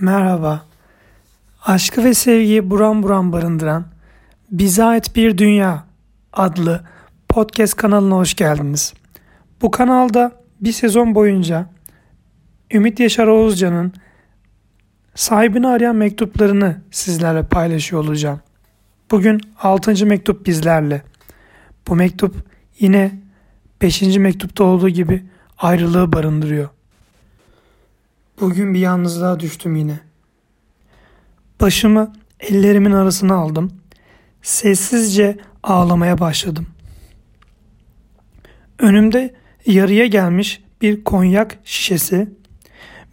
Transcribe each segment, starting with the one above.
Merhaba. Aşkı ve sevgiyi buram buram barındıran Bize Ait Bir Dünya adlı podcast kanalına hoş geldiniz. Bu kanalda bir sezon boyunca Ümit Yaşar Oğuzcan'ın sahibini arayan mektuplarını sizlerle paylaşıyor olacağım. Bugün 6. mektup bizlerle. Bu mektup yine 5. mektupta olduğu gibi ayrılığı barındırıyor. Bugün bir yalnızlığa düştüm yine. Başımı ellerimin arasına aldım. Sessizce ağlamaya başladım. Önümde yarıya gelmiş bir konyak şişesi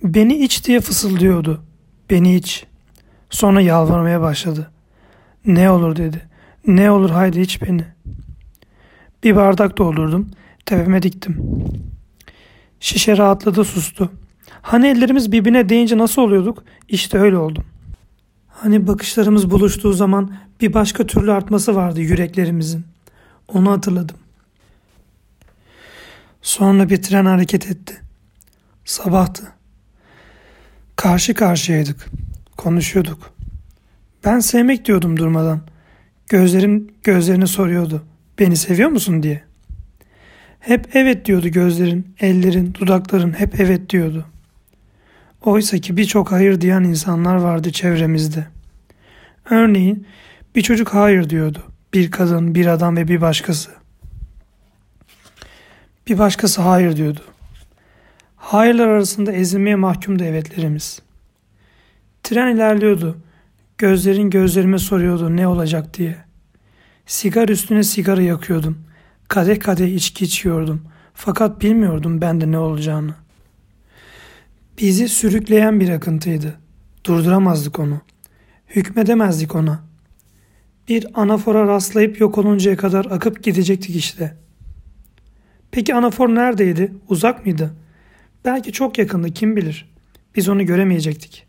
beni iç diye fısıldıyordu. Beni iç. Sonra yalvarmaya başladı. Ne olur dedi. Ne olur haydi iç beni. Bir bardak doldurdum. Tepeme diktim. Şişe rahatladı sustu. Hani ellerimiz birbirine değince nasıl oluyorduk? İşte öyle oldum. Hani bakışlarımız buluştuğu zaman bir başka türlü artması vardı yüreklerimizin. Onu hatırladım. Sonra bir tren hareket etti. Sabahtı. Karşı karşıyaydık. Konuşuyorduk. Ben sevmek diyordum durmadan. Gözlerim gözlerini soruyordu. Beni seviyor musun diye. Hep evet diyordu gözlerin, ellerin, dudakların hep evet diyordu. Oysa ki birçok hayır diyen insanlar vardı çevremizde. Örneğin bir çocuk hayır diyordu. Bir kadın, bir adam ve bir başkası. Bir başkası hayır diyordu. Hayırlar arasında ezilmeye mahkumdu evetlerimiz. Tren ilerliyordu. Gözlerin gözlerime soruyordu ne olacak diye. Sigar üstüne sigara yakıyordum. Kadeh kadeh içki içiyordum. Fakat bilmiyordum ben de ne olacağını. Bizi sürükleyen bir akıntıydı. Durduramazdık onu. Hükmedemezdik ona. Bir anafora rastlayıp yok oluncaya kadar akıp gidecektik işte. Peki anafor neredeydi? Uzak mıydı? Belki çok yakındı kim bilir. Biz onu göremeyecektik.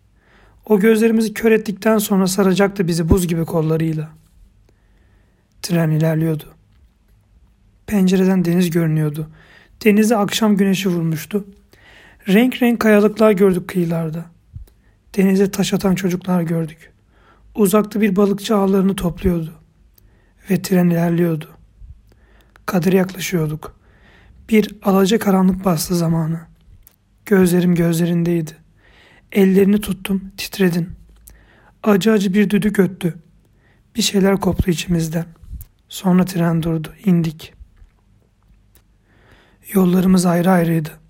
O gözlerimizi kör ettikten sonra saracaktı bizi buz gibi kollarıyla. Tren ilerliyordu. Pencereden deniz görünüyordu. Denize akşam güneşi vurmuştu. Renk renk kayalıklar gördük kıyılarda. Denize taş atan çocuklar gördük. Uzakta bir balıkçı ağlarını topluyordu. Ve tren ilerliyordu. Kadir yaklaşıyorduk. Bir alaca karanlık bastı zamanı. Gözlerim gözlerindeydi. Ellerini tuttum, titredin. Acı acı bir düdük öttü. Bir şeyler koptu içimizden. Sonra tren durdu, indik. Yollarımız ayrı ayrıydı.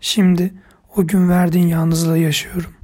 Şimdi o gün verdiğin yalnızlığı yaşıyorum.